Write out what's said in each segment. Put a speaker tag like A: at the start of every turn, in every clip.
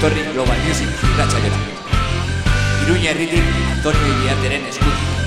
A: etorri Global Music irratxaiora. Iruña herritik Antonio Iriarteren eskutik.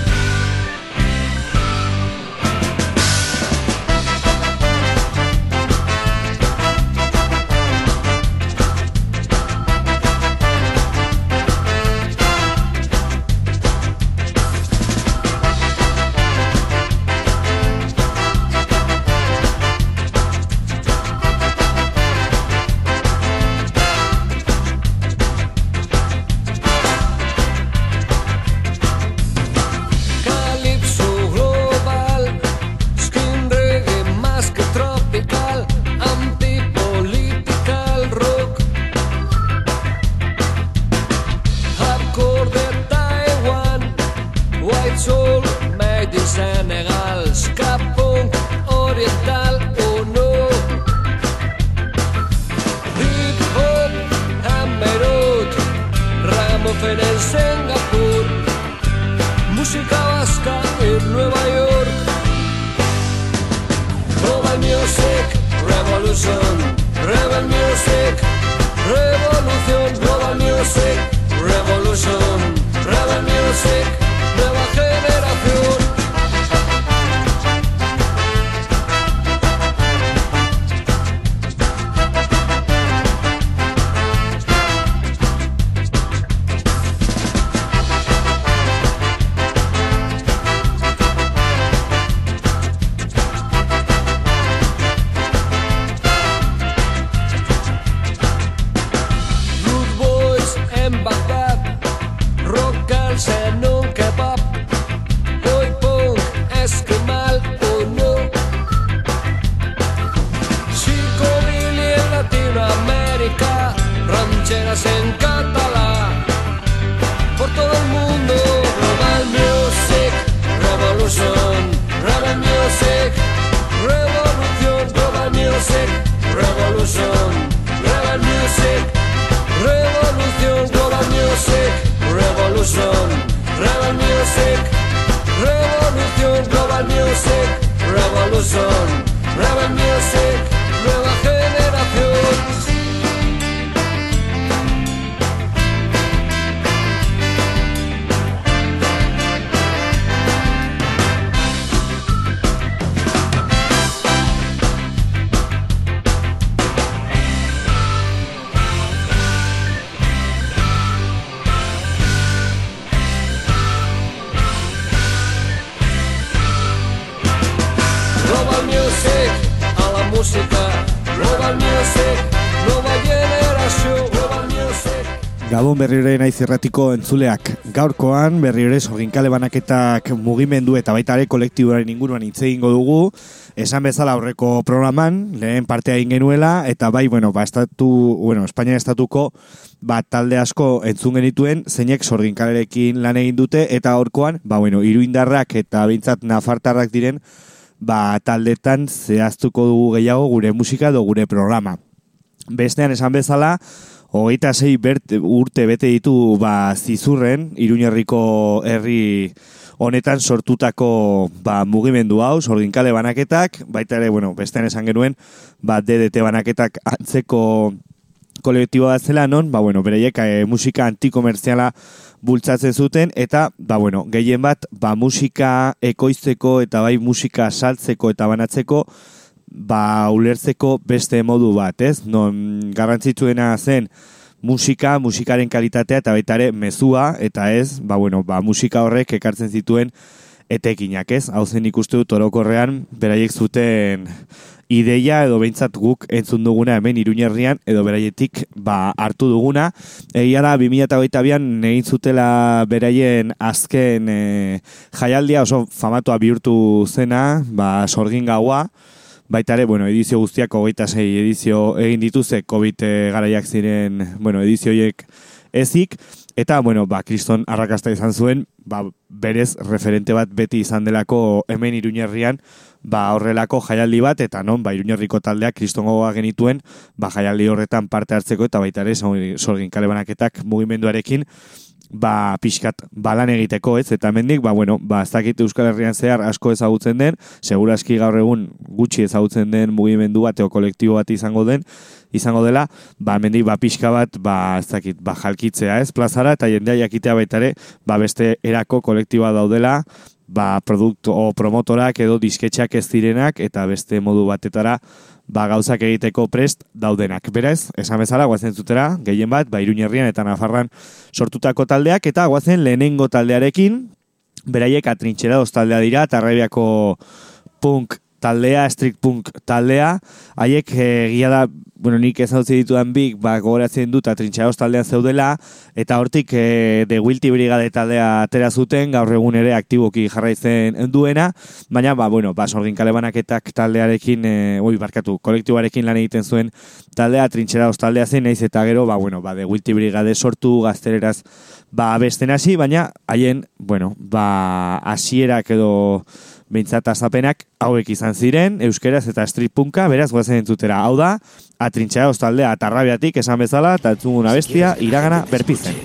B: Irratiko entzuleak. Gaurkoan berrire sorginkale banaketak mugimendu eta baita ere kolektiboaren inguruan hitz egingo dugu. Esan bezala aurreko programan, lehen partea egin genuela, eta bai, bueno, ba, estatu, bueno, Espainia estatuko ba, talde asko entzun genituen, zeinek sorginkalerekin lan egin dute, eta horkoan, ba, bueno, iruindarrak eta bintzat nafartarrak diren, ba, taldetan zehaztuko dugu gehiago gure musika edo gure programa. Bestean esan bezala, hogeita sei bert, urte bete ditu ba, zizurren, iruñerriko herri honetan sortutako ba, mugimendu hau, sorginkale banaketak, baita ere, bueno, bestean esan genuen, ba, DDT banaketak antzeko kolektiboa bat zela non, ba, bueno, bereiek e, musika antikomerziala bultzatzen zuten, eta, ba, bueno, gehien bat, ba, musika ekoizteko eta bai musika saltzeko eta banatzeko, ba, ulertzeko beste modu bat, ez? Non, garrantzitsuena zen, musika, musikaren kalitatea eta baita ere mezua, eta ez, ba, bueno, ba, musika horrek ekartzen zituen etekinak, ez? Hau zen ikuste dut orokorrean, beraiek zuten ideia edo behintzat guk entzun duguna hemen iruñerrian edo beraietik ba, hartu duguna. Egia da, 2008an egin zutela beraien azken e, jaialdia oso famatua bihurtu zena, ba, sorgin gaua, Baita ere, bueno, edizio guztiak hogeita sei edizio egin dituzte COVID eh, garaiak ziren, bueno, edizioiek ezik, eta, bueno, ba, kriston arrakasta izan zuen, ba, berez referente bat beti izan delako hemen iruñerrian, ba, horrelako jaialdi bat, eta non, ba, iruñerriko taldeak kriston gogoa genituen, ba, jaialdi horretan parte hartzeko, eta baita ere, sorgin kale banaketak mugimenduarekin, ba, pixkat balan egiteko, ez? Eta hemendik ba, bueno, ba, ez dakit Euskal Herrian zehar asko ezagutzen den, segurazki gaur egun gutxi ezagutzen den mugimendu bat, eo kolektibo bat izango den, izango dela, ba, hemendik ba, pixka bat, ba, ez dakit, ba, jalkitzea, ez? Plazara, eta jendea jakitea baita ere, ba, beste erako kolektiboa daudela, ba, produktu o promotorak edo disketxak ez direnak, eta beste modu batetara, ba, gauzak egiteko prest daudenak. Berez, esan bezala, guazen zutera, gehien bat, ba, Iruñerrian eta Nafarran sortutako taldeak, eta guazen lehenengo taldearekin, beraiek atrintxera taldea dira, tarrabiako punk taldea, street punk taldea, haiek egia da, bueno, nik ez hau ditudan bik, ba, gogoratzen dut, atrintxaroz taldean zeudela, eta hortik e, de Wilti Brigade taldea atera zuten, gaur egun ere aktiboki jarraitzen duena, baina, ba, bueno, ba, sorgin kalebanaketak taldearekin, e, oi, barkatu, kolektibarekin lan egiten zuen taldea, atrintxaroz taldea zen, naiz eta gero, ba, bueno, ba, de Wilti Brigade sortu gaztereraz, ba, besten hasi, baina, haien, bueno, ba, asierak edo, Bintzat azapenak hauek izan ziren, euskeraz eta street punka, beraz guazen entzutera. Hau da, atrintxea ostaldea atarrabiatik esan bezala, eta entzunguna bestia, iragana berpizen.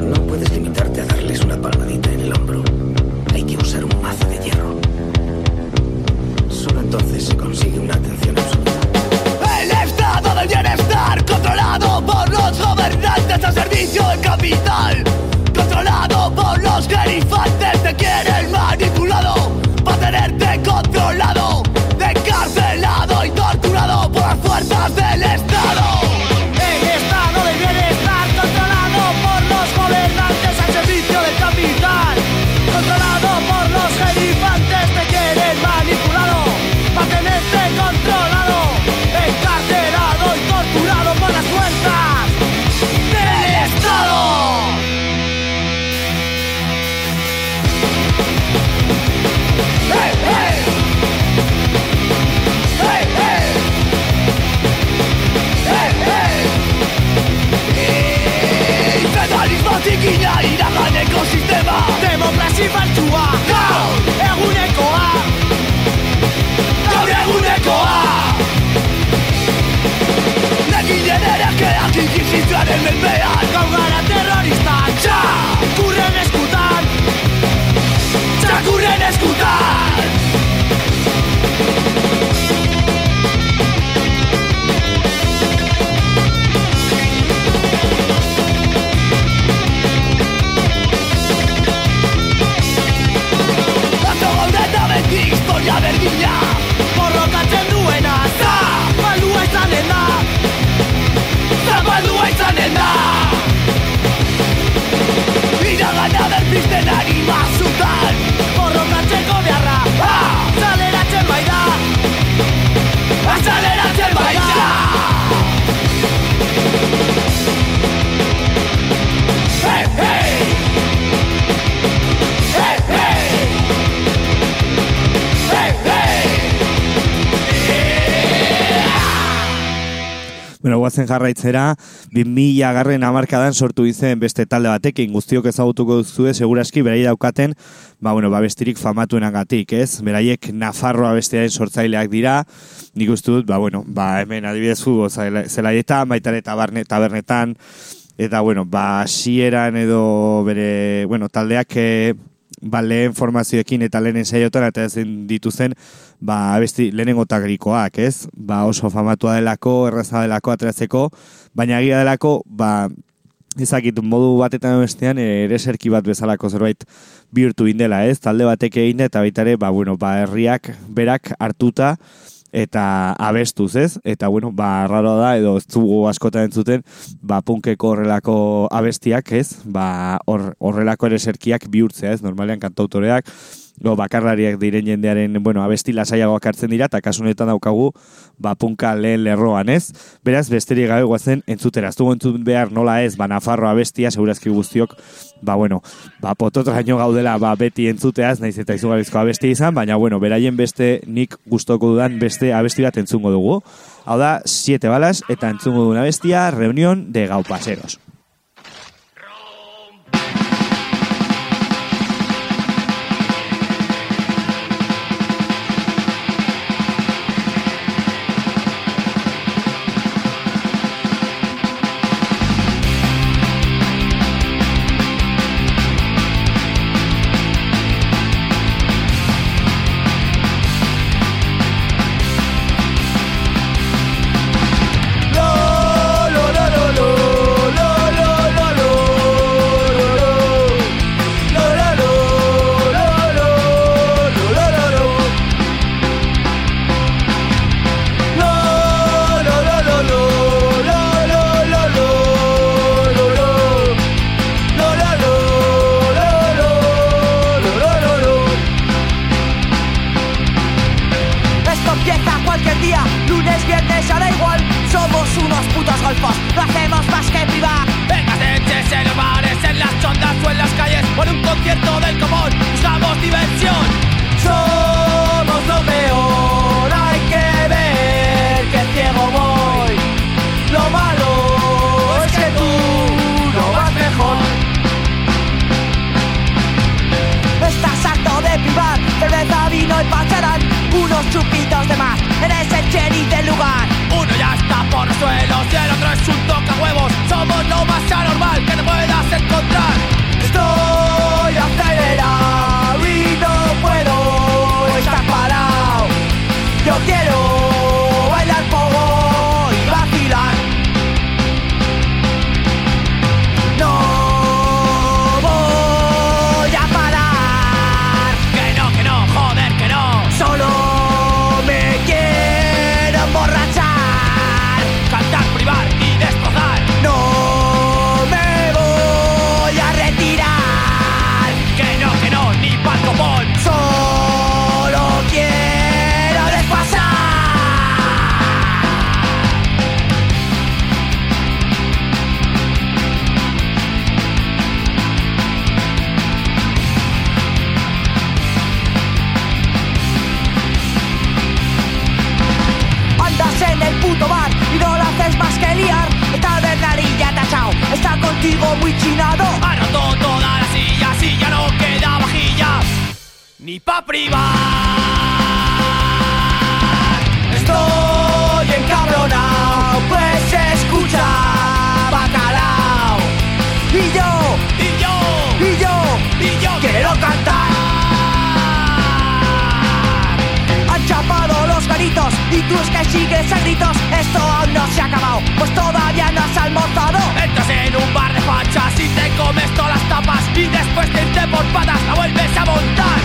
C: No puedes limitarte a darles una palmadita en el hombro. Hay que usar un mazo de hierro. Solo entonces se consigue una atención absoluta.
D: El estado del bienestar controlado por los gobernantes al servicio del capital.
B: Guazen jarraitzera, 2000 garren amarkadan sortu izen beste talde batekin, guztiok ezagutuko duzue, seguraski, berai daukaten, ba, bueno, ba, bestirik famatuenagatik, ez? Beraiek Nafarroa bestearen sortzaileak dira, nik uste dut, ba, bueno, ba, hemen adibidez futbol zela- zelaietan, baita ere tabarne, tabernetan, eta, bueno, ba, hasieran edo bere, bueno, taldeak, eh, ba, lehen formazioekin eta lehen ensaiotan eta ezen dituzen ba, abesti lehenengo tagrikoak, ez? Ba, oso famatua delako, erraza delako, ateratzeko, baina egia delako, ba, ezakit, modu batetan bestean, eh, ere serki bat bezalako zerbait bihurtu indela, ez? Talde batek egin eta baita ere, ba, bueno, ba, herriak berak hartuta, eta abestuz, ez? Eta, bueno, ba, raro da, edo ez dugu askotan entzuten, ba, punkeko horrelako abestiak, ez? Ba, hor, horrelako ere serkiak bihurtzea, ez? Normalean kantautoreak, Go, bakarlariak diren jendearen, bueno, abesti lasaiagoak hartzen dira, eta kasu honetan daukagu, ba, punka lehen lerroan, ez? Beraz, besterik gabe guazen entzutera. Ez entzut behar nola ez, ba, Nafarro abestia, segurazki guztiok, ba, bueno, ba, pototraino gaudela, ba, beti entzuteaz, naiz eta izugarrizko abesti izan, baina, bueno, beraien beste nik gustoko dudan beste abesti bat entzungo dugu. Hau da, siete balas, eta entzungo duen abestia, reunión de gaupaseros.
E: Más
D: que
E: liar. Esta ha echado, está contigo muy chinado.
D: Ha roto todas las sillas y ya no queda vajilla Ni pa' privar Estoy
E: es que sigues a gritos. Esto aún no se ha acabado, pues todavía no has almorzado.
D: Entras en un bar de fachas y te comes todas las tapas Y después de irte por patas la vuelves a montar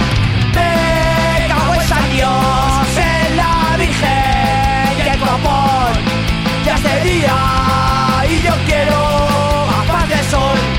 D: Me cago en San Dios, en la Virgen y el copón Ya es de día y yo quiero gafas de sol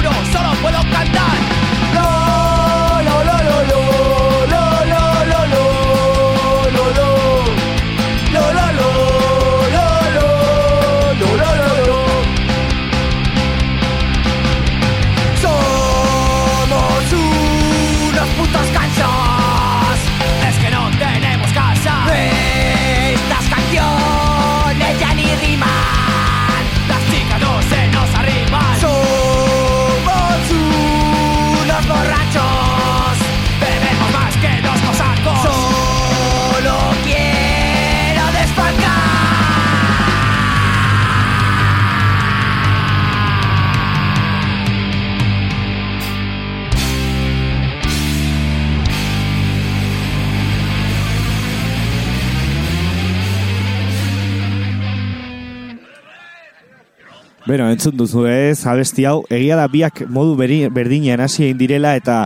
D: uno,
E: solo
D: puedo
B: Beno, entzun duzu ez, abesti hau, egia da biak modu beri, berdinean hasi egin direla eta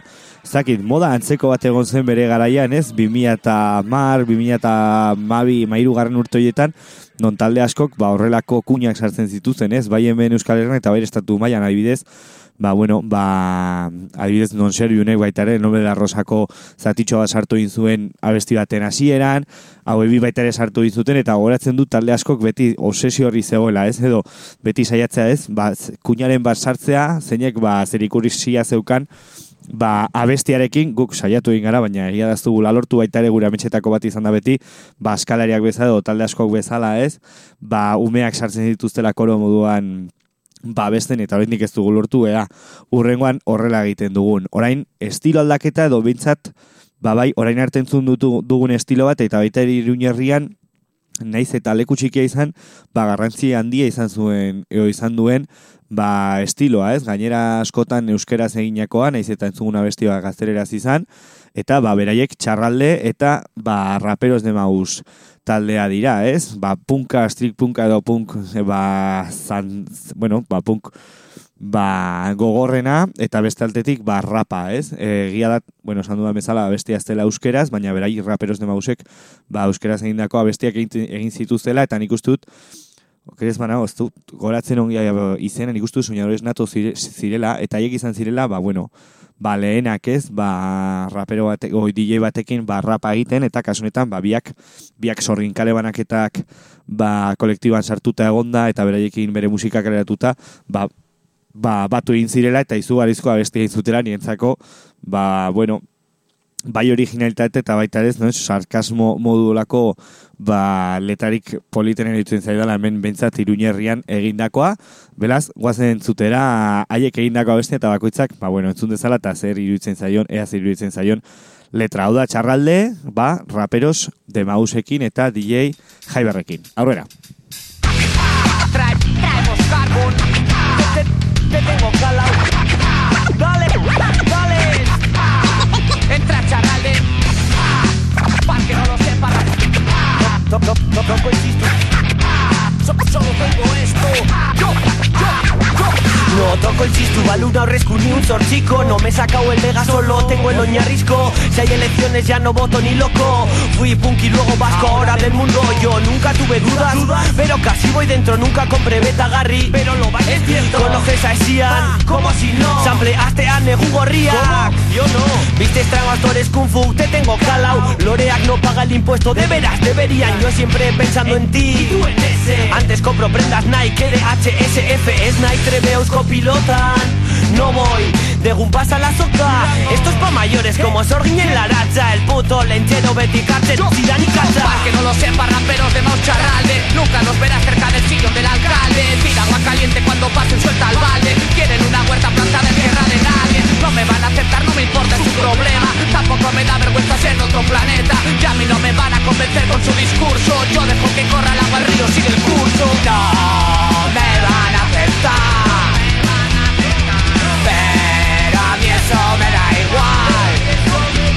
B: ez dakit, moda antzeko bat egon zen bere garaian ez, 2000 eta mar, 2000 eta mabi, mairu garren urte horietan, non talde askok, ba, horrelako kuñak sartzen zituzten ez, bai hemen Euskal Herran eta bai estatu mailan adibidez, ba, bueno, ba, adibidez non serbiunek baita ere, Nobel Rosako zatitxo bat sartu zuen abesti baten hasieran, hau ebi baita ere sartu egin zuten, eta goratzen dut talde askok beti obsesio horri zegoela, ez, edo beti saiatzea ez, ba, kuñaren bat sartzea, zeinek ba, zer ikurisia zeukan, ba, abestiarekin guk saiatu egin gara, baina egia da ez dugula lortu baita ere gure ametxetako bat izan da beti, ba, eskalariak bezala edo talde askok bezala ez, ba, umeak sartzen dituztela koro moduan ba, besten eta oraindik ez dugu lortu, ea, urrengoan horrela egiten dugun. Orain, estilo aldaketa edo bintzat, ba, bai, orain arte entzun dutu, dugun estilo bat, eta baita iruñerrian, naiz eta leku txikia izan, ba, garrantzi handia izan zuen, edo izan duen, ba, estiloa, ez? Gainera askotan euskeraz eginakoa, naiz eta entzuguna besti bat gaztereraz izan, eta ba, beraiek txarralde eta ba, raperos de maus taldea dira, ez? Ba, punka, street punka edo punk, ba, zan, bueno, ba, punk, ba, gogorrena, eta beste altetik, ba, rapa, ez? E, gia da, bueno, esan dudan bezala, bestia ez dela euskeraz, baina berai raperos de mausek, ba, euskeraz egindako abestiak egin, egin zituztela, eta nik uste dut, Okerez bana, ez dut, goratzen ongi izena, nik uste soñadores nato zire, zirela, eta haiek izan zirela, ba, bueno, ba, lehenak ez, ba, rapero bate, oi, DJ batekin, ba, rapa egiten, eta kasunetan, ba, biak, biak sorginkale banaketak, ba, kolektiban sartuta egonda, eta beraiekin bere musika kaleratuta, ba, ba, batu egin zirela, eta izugarizko abesti egin zutela, nientzako, ba, bueno, bai originalitate eta baita ez, no, sarkasmo modulako ba, letarik politen eritzen zaidala hemen bentsat iruñerrian egindakoa, belaz, guazen entzutera haiek egindakoa beste eta bakoitzak, ba, bueno, entzun dezala eta zer iruditzen zaion, ea zer iruditzen zaion letra hau da txarralde, ba, raperos de mausekin eta DJ jaiberrekin. Aurrera.
E: Trae, traemos carbón. Una rescu ni un sorchico No me he sacado el Vega solo, tengo el oñarrisco. Si hay elecciones ya no voto ni loco. Fui punk y luego vasco, ahora del mundo. Yo nunca tuve dudas, pero casi voy dentro Nunca compré beta Garry, pero lo vais es cierto. Conoces a Sian, como si no. Sampleaste a Negu Gorriak. Yo no. Viste actores Kung Fu, te tengo calao. Loreak no paga el impuesto, de veras deberían. Yo siempre pensando en ti. Antes compro prendas Nike, de HSF Es Nike, Treveus, copilotan No voy. De gumpas a la soca. Esto es pa' mayores como Sorgin en la racha. El puto lenchero, Betty Carter, Zidane y Cacha.
F: Para que no lo sepa, raperos de Maucharralde Nunca los verás cerca del sillón del alcalde. Tira agua caliente cuando pasen, suelta al balde. Quieren una huerta plantada en tierra de nadie. No me van a aceptar, no me importa, su problema. Tampoco me da vergüenza ser en otro planeta. Y a mí no me van a convencer con su discurso. Yo dejo que corra el agua al río, sigue el curso. No all that I want.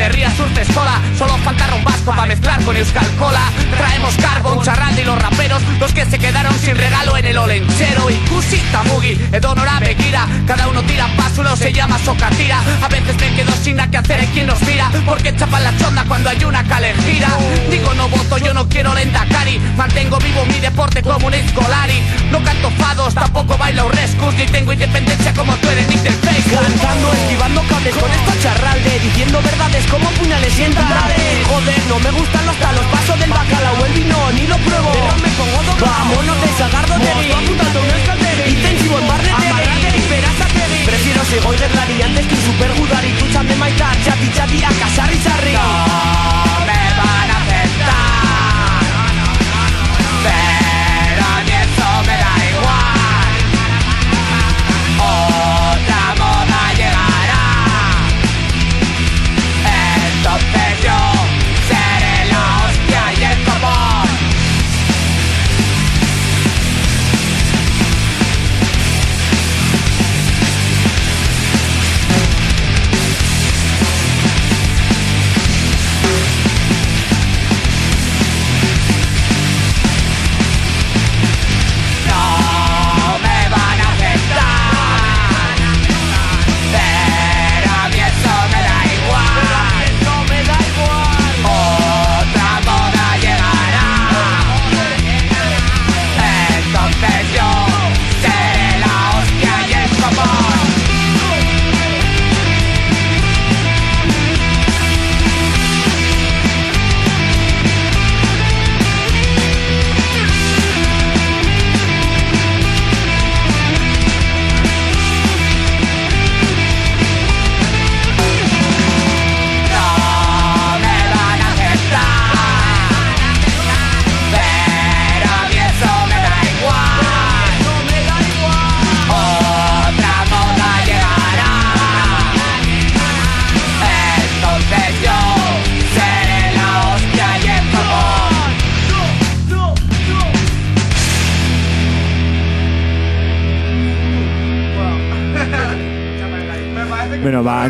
F: Herria surte sola Solo falta un vasco para mezclar con Euskal Cola. Traemos Carbon, Charralde y los raperos Los que se quedaron sin regalo en el olenchero. Ikusi, Tamugi, Edonora, Begira. Cada uno tira pa' su lado, se llama Socatira. A veces me quedo sin nada que hacer, hay quien nos mira Porque chapan la chonda cuando hay una calejira. Digo no voto, yo no quiero lendakari Mantengo vivo mi deporte como un escolari. No canto fados, tampoco bailo rescus Ni tengo independencia como tú eres, ni del
E: Cantando, esquivando cables con esto charralde Diciendo verdades como puñales y entradales Joder, no me gustan los talos Paso del bacalao, el vino, ni lo pruebo. Pero con pongo dos Vámonos de sagardo de mí apuntando un escalderi Intensivo en bar de Terry Amarrate Prefiero si voy Antes que un super judari Tú chame maitán Chati, chati, a
B: casar.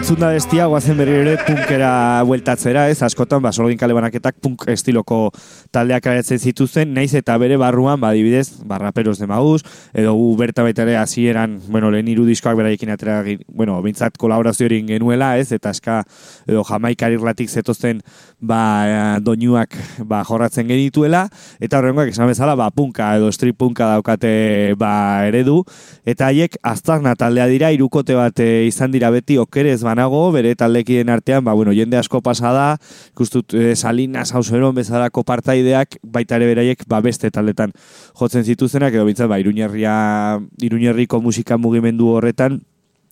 B: Entzun da bestia, guazen berri ere punkera bueltatzera, ez, askotan, ba, sorgin kale banaketak punk estiloko taldeak aretzen zituzten, naiz eta bere barruan, ba, dibidez, ba, raperos de maus, edo gu berta baita ere hasieran, bueno, lehen iru diskoak beraiekin atera, bueno, bintzat kolaborazio genuela, ez, eta eska, edo jamaikar irlatik zetozten, ba, doinuak, ba, jorratzen genituela, eta horrengoak esan bezala, ba, punka edo street punka daukate, ba, eredu, eta haiek aztarna taldea dira, irukote bat eh, izan dira beti okerez banago, bere taldekien artean, ba, bueno, jende asko pasada, ikustut e, Salinas hauseron bezalako partaideak, baita ere beraiek, ba, beste taldetan jotzen zituzenak, edo bintzat, ba, Iruñerria, Iruñerriko musika mugimendu horretan,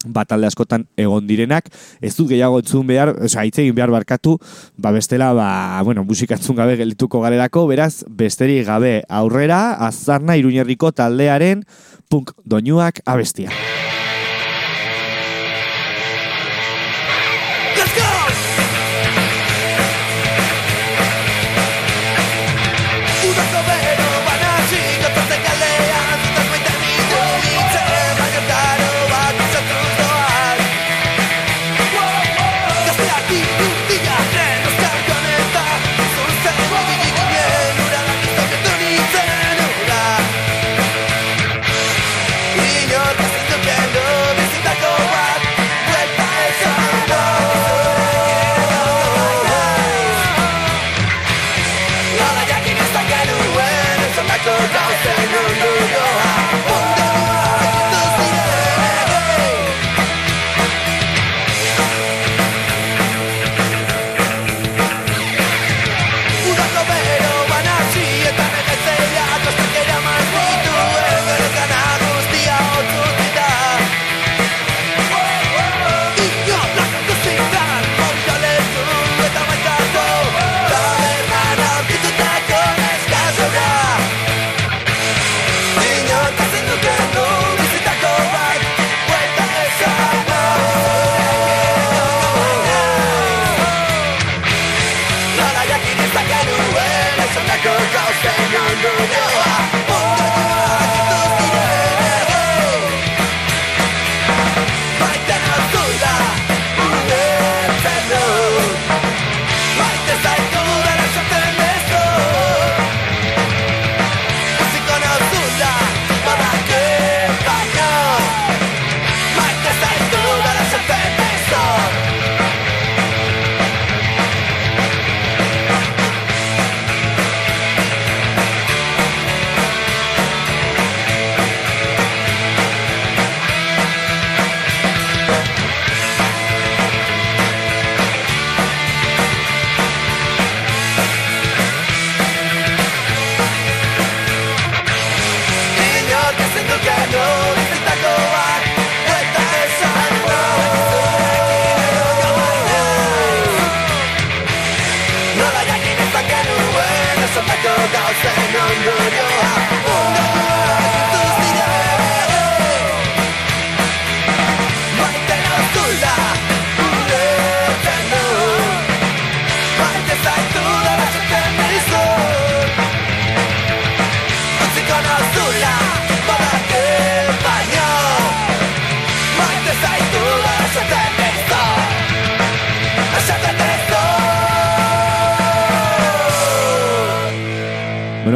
B: ba, talde askotan egon direnak, ez dut gehiago entzun behar, osea, hitz egin behar barkatu, ba, bestela, ba, bueno, musika entzun gabe geldituko galerako, beraz, besterik gabe aurrera, azarna Iruñerriko taldearen punk doinuak abestia.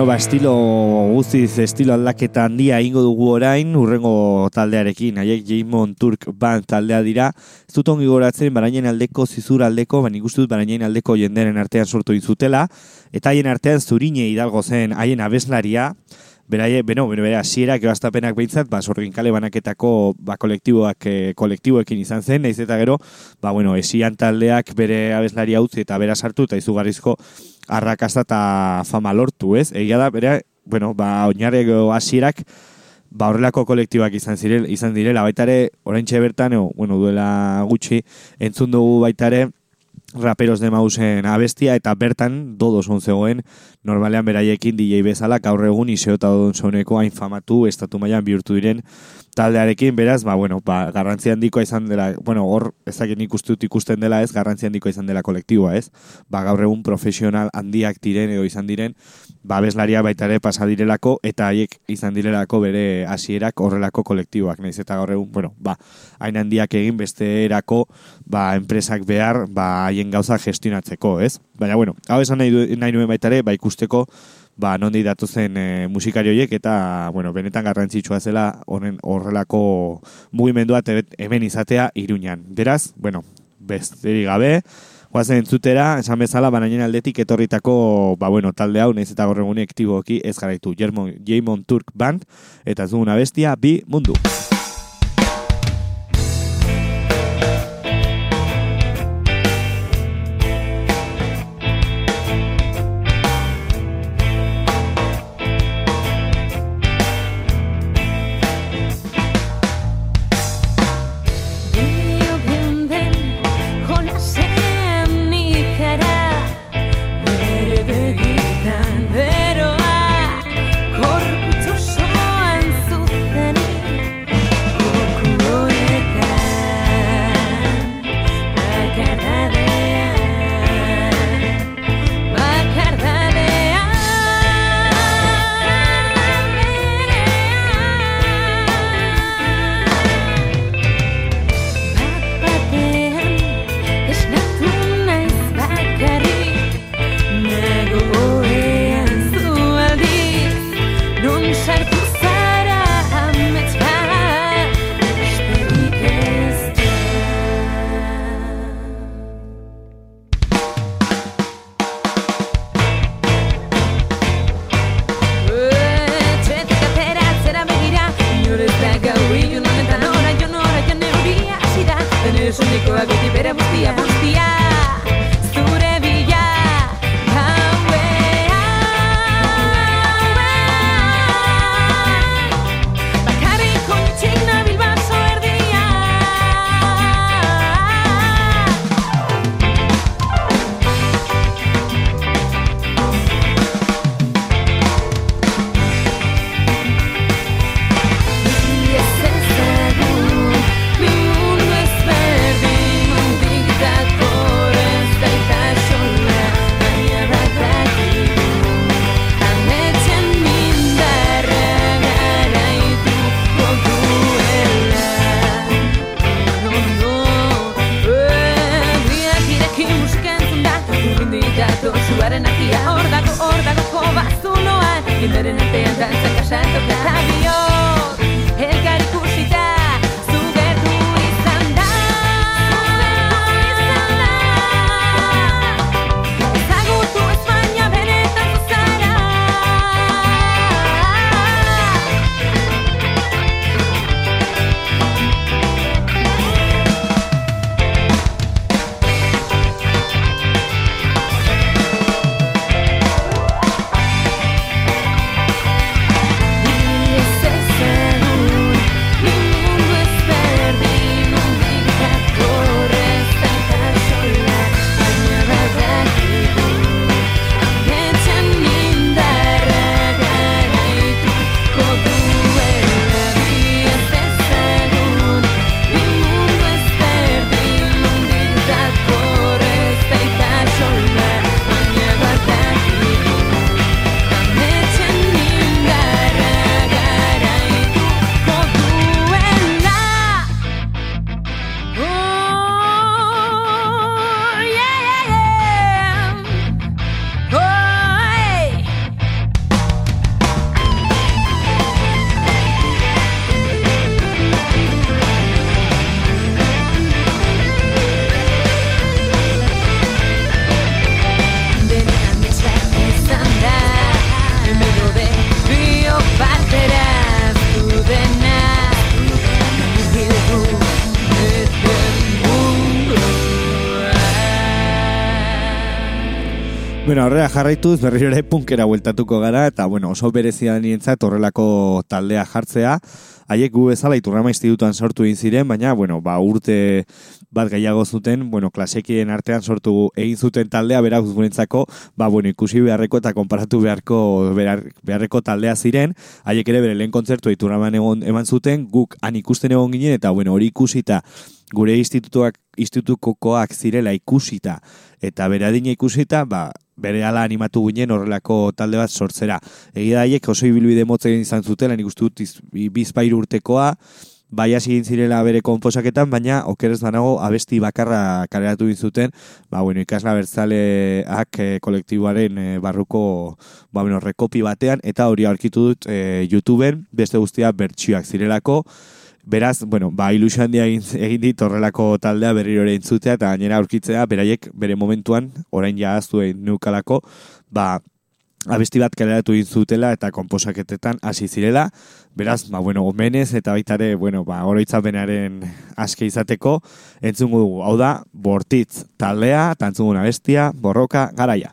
B: Bueno, ba, estilo guztiz, estilo aldaketa handia ingo dugu orain, urrengo taldearekin, haiek Jamon Turk Band taldea dira, ez dut ongi goratzen, barainen aldeko, zizur aldeko, baina ikustu dut barainen aldeko jenderen artean sortu izutela, eta haien artean zurine hidalgo zen haien abeslaria, Beraie, beno, beno, bera, hasierak ebaztapenak behintzat, ba, sorgin kale banaketako ba, kolektiboak, e, kolektiboekin izan zen, naiz eta gero, ba, bueno, esian taldeak bere abeslaria utzi eta bera sartu, eta izugarrizko arrakasta eta fama lortu, ez? Egia da, bera, bueno, ba, oinarreko hasierak, ba, horrelako kolektiboak izan zirel, izan direla, baita ere, oraintxe bertan, o, bueno, duela gutxi, entzun dugu baita ere,
G: raperos de mausen abestia, eta bertan dodo zon zegoen, normalean beraiekin DJ bezala, gaur egun iseo eta dodon zoneko hain famatu, estatu mailan bihurtu diren taldearekin, beraz, ba, bueno, ba, garrantzi handikoa izan dela, bueno, hor, uste dut ikusten dela ez, garrantzi handikoa izan dela kolektiboa ez, ba, gaur egun profesional handiak diren edo izan diren, ba, bezlaria baita ere pasa direlako, eta haiek izan direlako bere hasierak horrelako kolektiboak, naiz eta gaur egun, bueno, ba, hain handiak egin beste erako, ba, enpresak behar, ba, haien gauza gestionatzeko, ez? Baina, bueno, hau esan nahi, du, nahi nuen baita ere, ba, ikusteko, ba, nondi datozen e, musikari horiek eta, bueno, benetan garrantzitsua zela horren horrelako mugimendua hemen izatea iruñan. Beraz, bueno, besterik gabe, Guazen entzutera, esan bezala, banainen aldetik etorritako, ba bueno, talde hau, nahiz eta gaur eguni aktiboki ez garaitu. Jermon, Jamon Turk Band, eta ez duguna bestia, bi mundu. Bueno, horrela jarraituz berriro ere punkera bueltatuko gara eta bueno, oso berezia nientzat horrelako taldea jartzea. Haiek gu bezala iturrama institutuan sortu egin ziren, baina bueno, ba, urte
B: bat gehiago zuten, bueno, klasekien artean sortu egin zuten taldea, beraz gurentzako, ba, bueno, ikusi beharreko eta konparatu beharko behar, beharreko taldea ziren, haiek ere bere lehen kontzertu ituraman egon eman zuten, guk han ikusten egon ginen, eta bueno, hori ikusita, gure institutuak, institutukokoak zirela ikusita, eta bere adina ikusita, ba, bere ala animatu ginen horrelako talde bat sortzera. Egia daiek oso ibilbide motze egin izan zutela, nik uste dut iz- bi- bizpahiru urtekoa, bai hasi zirela bere konposaketan, baina okerez banago abesti bakarra kaleratu zuten, ba, bueno, ikasla bertzaleak eh, kolektiboaren eh, barruko ba, bueno, rekopi batean, eta hori aurkitu dut eh, YouTubeen, beste guztia bertsioak zirelako, Beraz, bueno, ba, ilusio handia egin, dit horrelako taldea berriro ere entzutea eta gainera aurkitzea, beraiek bere momentuan, orain ja aztu egin nukalako, ba, abesti bat kaleratu egin zutela eta konposaketetan hasi zirela. Beraz, ba, bueno, omenez eta baita ere, bueno, ba, oroitzapenaren aske izateko, entzungu dugu. Hau da, bortitz taldea, eta entzungun abestia, borroka, garaia.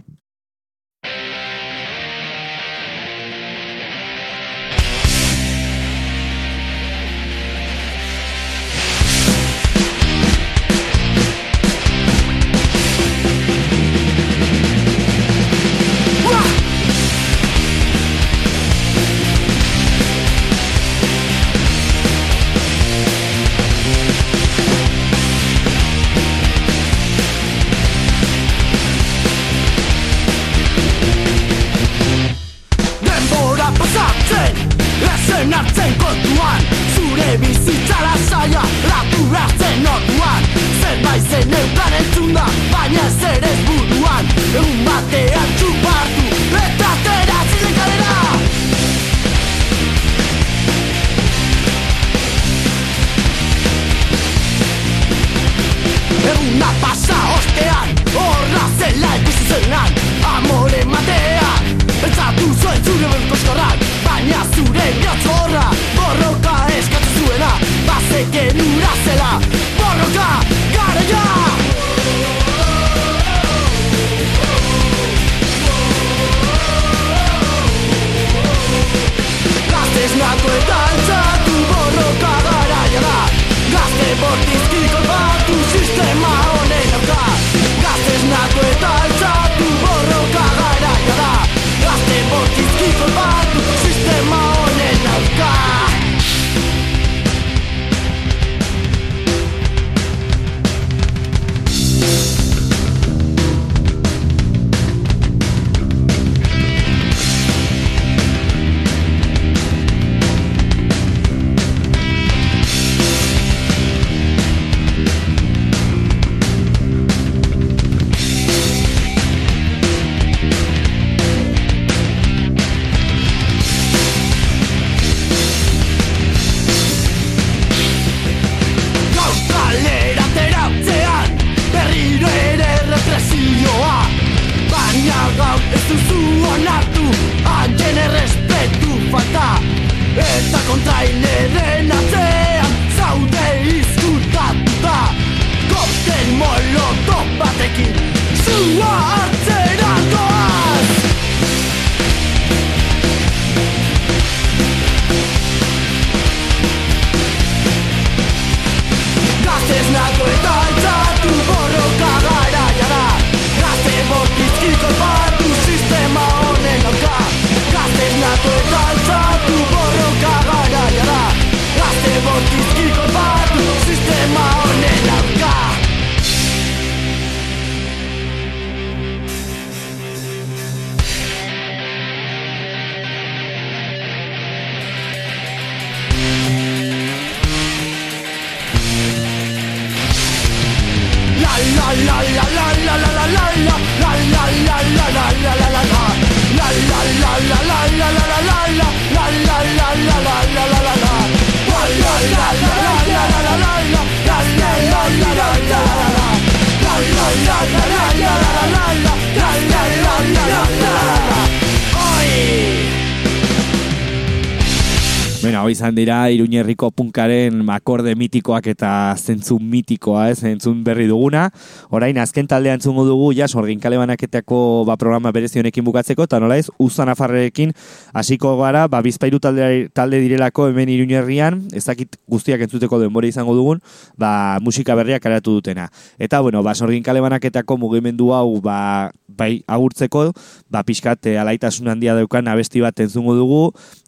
B: Hau izan dira Iruñerriko punkaren akorde mitikoak eta zentzun mitikoa, ez, zentzun berri duguna. Orain azken taldea entzungo dugu ja sorgin kale banaketako ba programa berezionekin bukatzeko eta nola ez Uzan Afarrerekin hasiko gara, ba bizpairu talde, talde direlako hemen Iruñerrian, ezakit guztiak entzuteko denbora izango dugun, ba musika berriak karatu dutena. Eta bueno, ba sorgin kale banaketako mugimendu hau ba bai agurtzeko, ba pixkat eh, alaitasun handia daukan abesti bat entzungo dugu,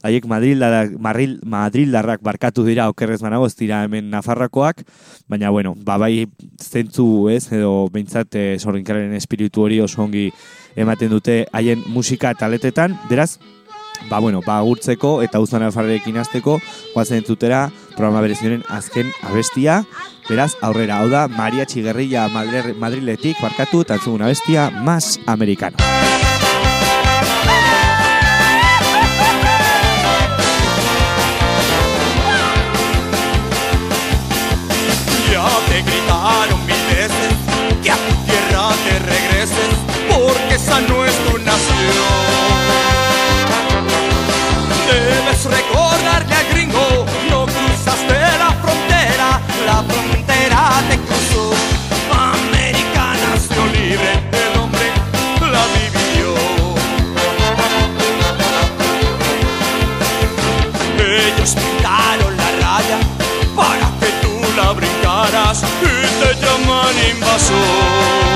B: haiek Madrid Madrid Madrildarrak barkatu dira okerrez manago ez dira hemen Nafarrakoak, baina bueno, ba bai zentzu, ez, edo beintzat e, sorginkaren espiritu hori oso ongi ematen dute haien musika taletetan, beraz Ba, bueno, ba, agurtzeko eta uzan alfarrekin azteko, guazen entzutera, programa berezionen azken abestia. Beraz, aurrera, hau da, Maria Txigerrilla Madriletik, barkatu, eta abestia, Mas Americano.
H: Es tu nación. Debes recordarle al gringo, no cruzaste la frontera, la frontera te cruzó. América nació libre, el hombre la vivió. Ellos pintaron la raya para que tú la brincaras y te llaman invasor.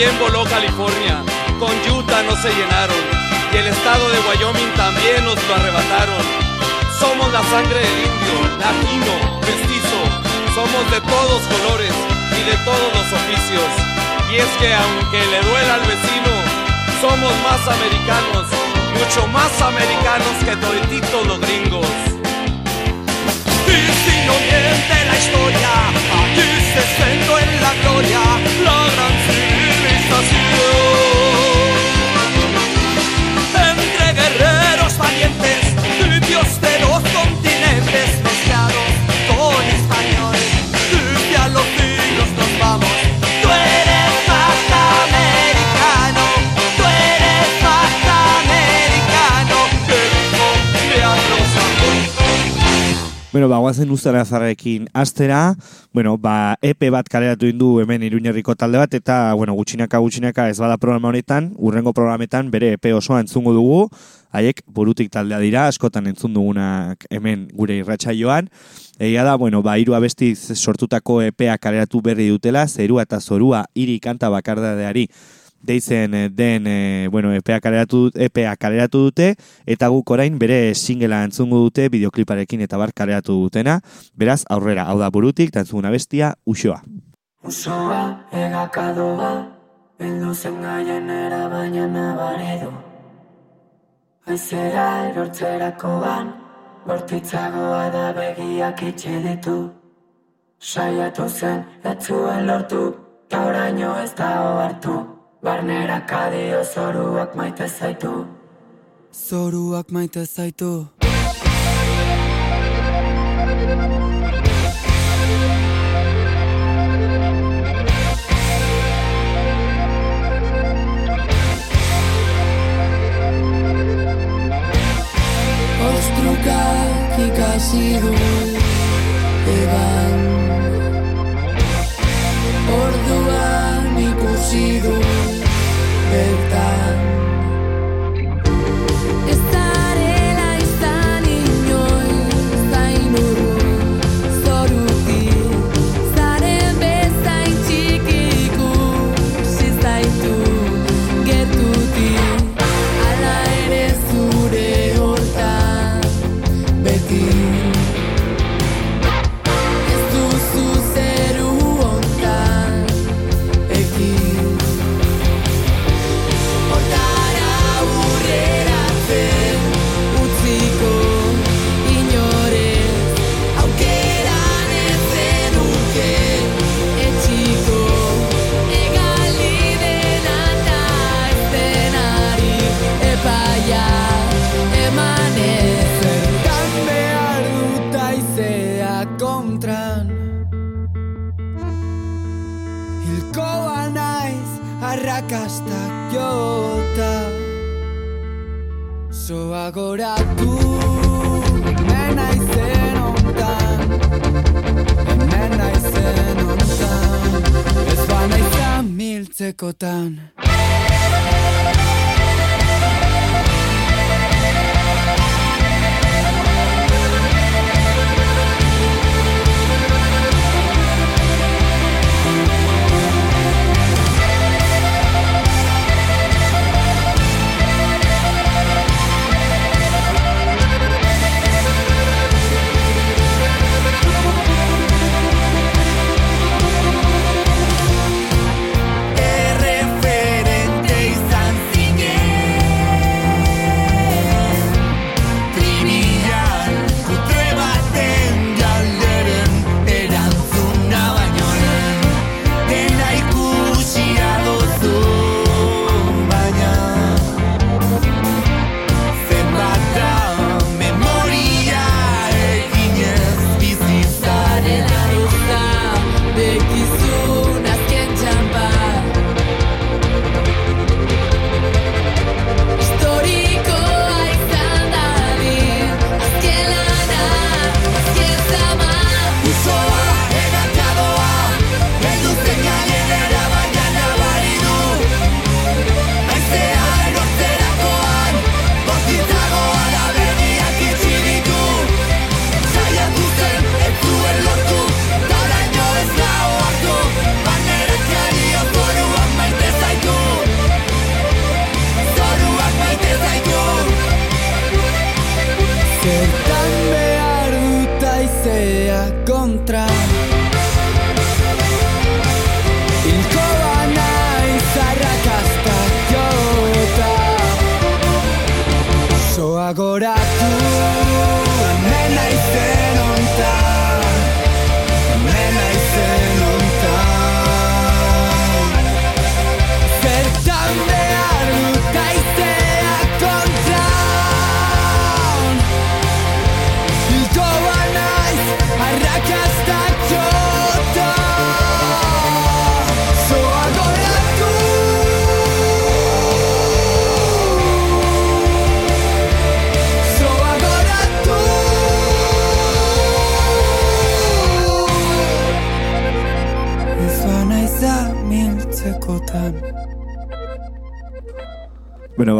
H: También voló California. Con Utah no se llenaron. Y el estado de Wyoming también nos lo arrebataron. Somos la sangre del indio, latino, mestizo. Somos de todos colores y de todos los oficios. Y es que aunque le duela al vecino, somos más americanos, mucho más americanos que todititos los gringos. Y si no miente la historia, aquí se centró en la gloria, la us.
B: Bueno, ba, guazen ustara zarrekin astera, bueno, ba, EP bat kaleratu indu hemen iruñerriko talde bat, eta, bueno, gutxinaka gutxinaka ez bada programa honetan, urrengo programetan bere EP osoa entzungo dugu, haiek burutik taldea dira, askotan entzun dugunak hemen gure irratsaioan. Egia da, bueno, ba, hiru abestiz sortutako EPA kaleratu berri dutela, zerua eta zorua hiri kanta bakardadeari deitzen eh, den e, bueno, EPA kaleratu, EPA kaleratu dute eta guk orain bere singela entzungu dute bideokliparekin eta bar kaleratu dutena. Beraz, aurrera, hau da burutik, eta entzunguna bestia, usoa.
I: Usoa, egakadoa, bildu zen gaienera baina nabaredo. Aizera erortzerako ban, bortitzagoa da begiak itxe ditu. Saiatu zen, etzuen lortu, ta oraino ez da hartu. Barnera kadio zoruak maite zaitu.
J: Zoruak maite zaitu.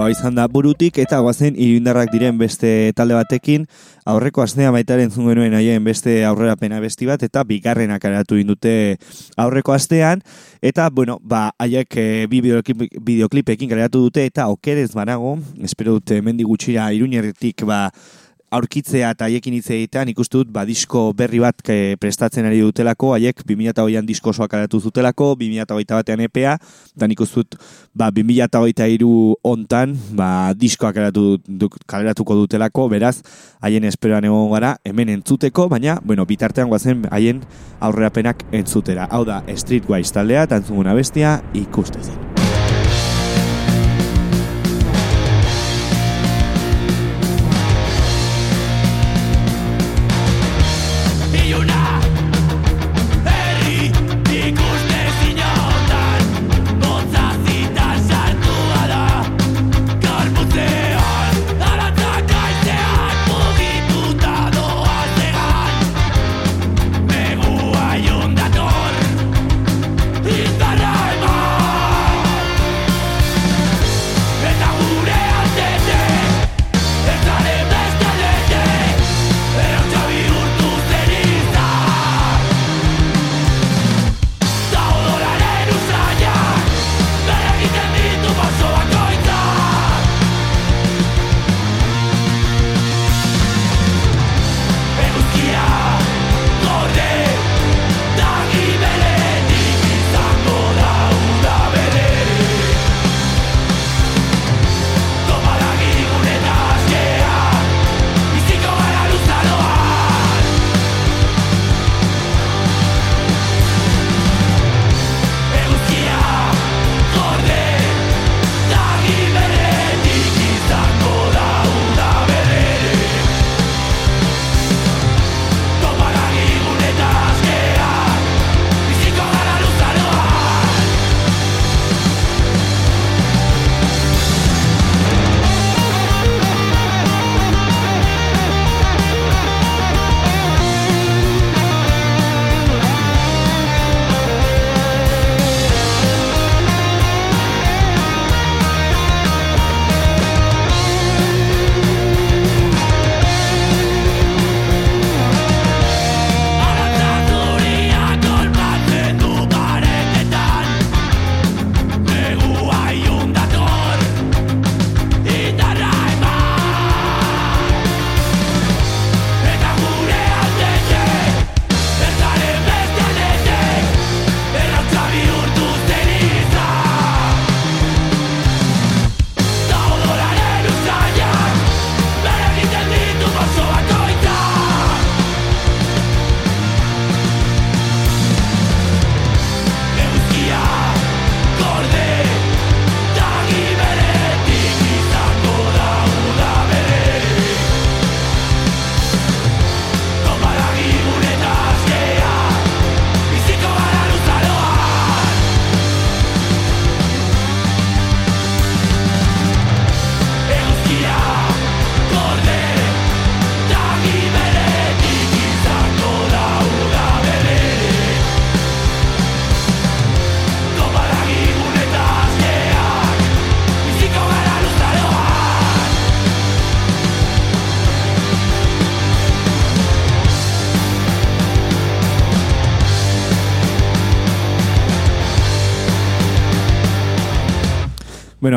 I: Ba,
D: izan da
B: burutik eta guazen irindarrak diren beste talde batekin, aurreko astea baitaren entzun genuen haien beste aurrerapena besti bat, eta bigarrenak aratu indute aurreko astean, eta, bueno, ba, haiek eh, bi bideoklip, bideoklipekin kaleratu dute, eta okerez banago, espero dute mendi gutxira ba, aurkitzea eta haiekin hitz egitean ikuste dut ba disko berri bat ke, prestatzen ari dutelako, haiek 2008an disko osoa kaleratu zutelako, 2008 batean EPA, eta nik uste ba 2023 hontan ba diskoa kaleratu du, kaleratuko dutelako, beraz haien esperoan egon gara hemen entzuteko, baina bueno, bitartean goazen haien aurrerapenak entzutera. Hau da Streetwise taldea, eta entzuguna bestia ikustezen.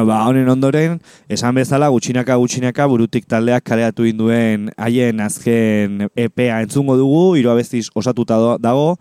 K: Bueno, ba, honen ondoren, esan bezala, gutxinaka gutxinaka burutik taldeak kaleatu induen haien azken EPA entzungo dugu, hiru abestiz osatuta dago,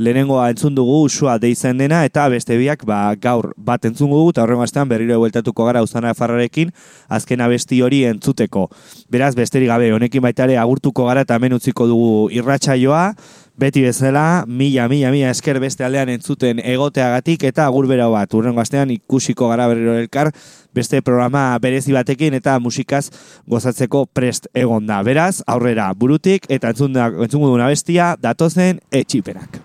K: lehenengoa entzun dugu usua deitzen dena, eta beste biak ba, gaur bat entzungo dugu, eta horren astean berriro bueltatuko gara uzana farrarekin, azken abesti hori entzuteko. Beraz, besterik gabe, honekin baita ere agurtuko gara eta hemen utziko dugu irratsaioa, beti bezala, mila, mila, mila esker beste aldean entzuten egoteagatik eta agur bera bat. Urrengo astean ikusiko gara berriro elkar beste programa berezi batekin eta musikaz gozatzeko prest egon da. Beraz, aurrera burutik eta entzun entzungo duna bestia datozen etxiperak.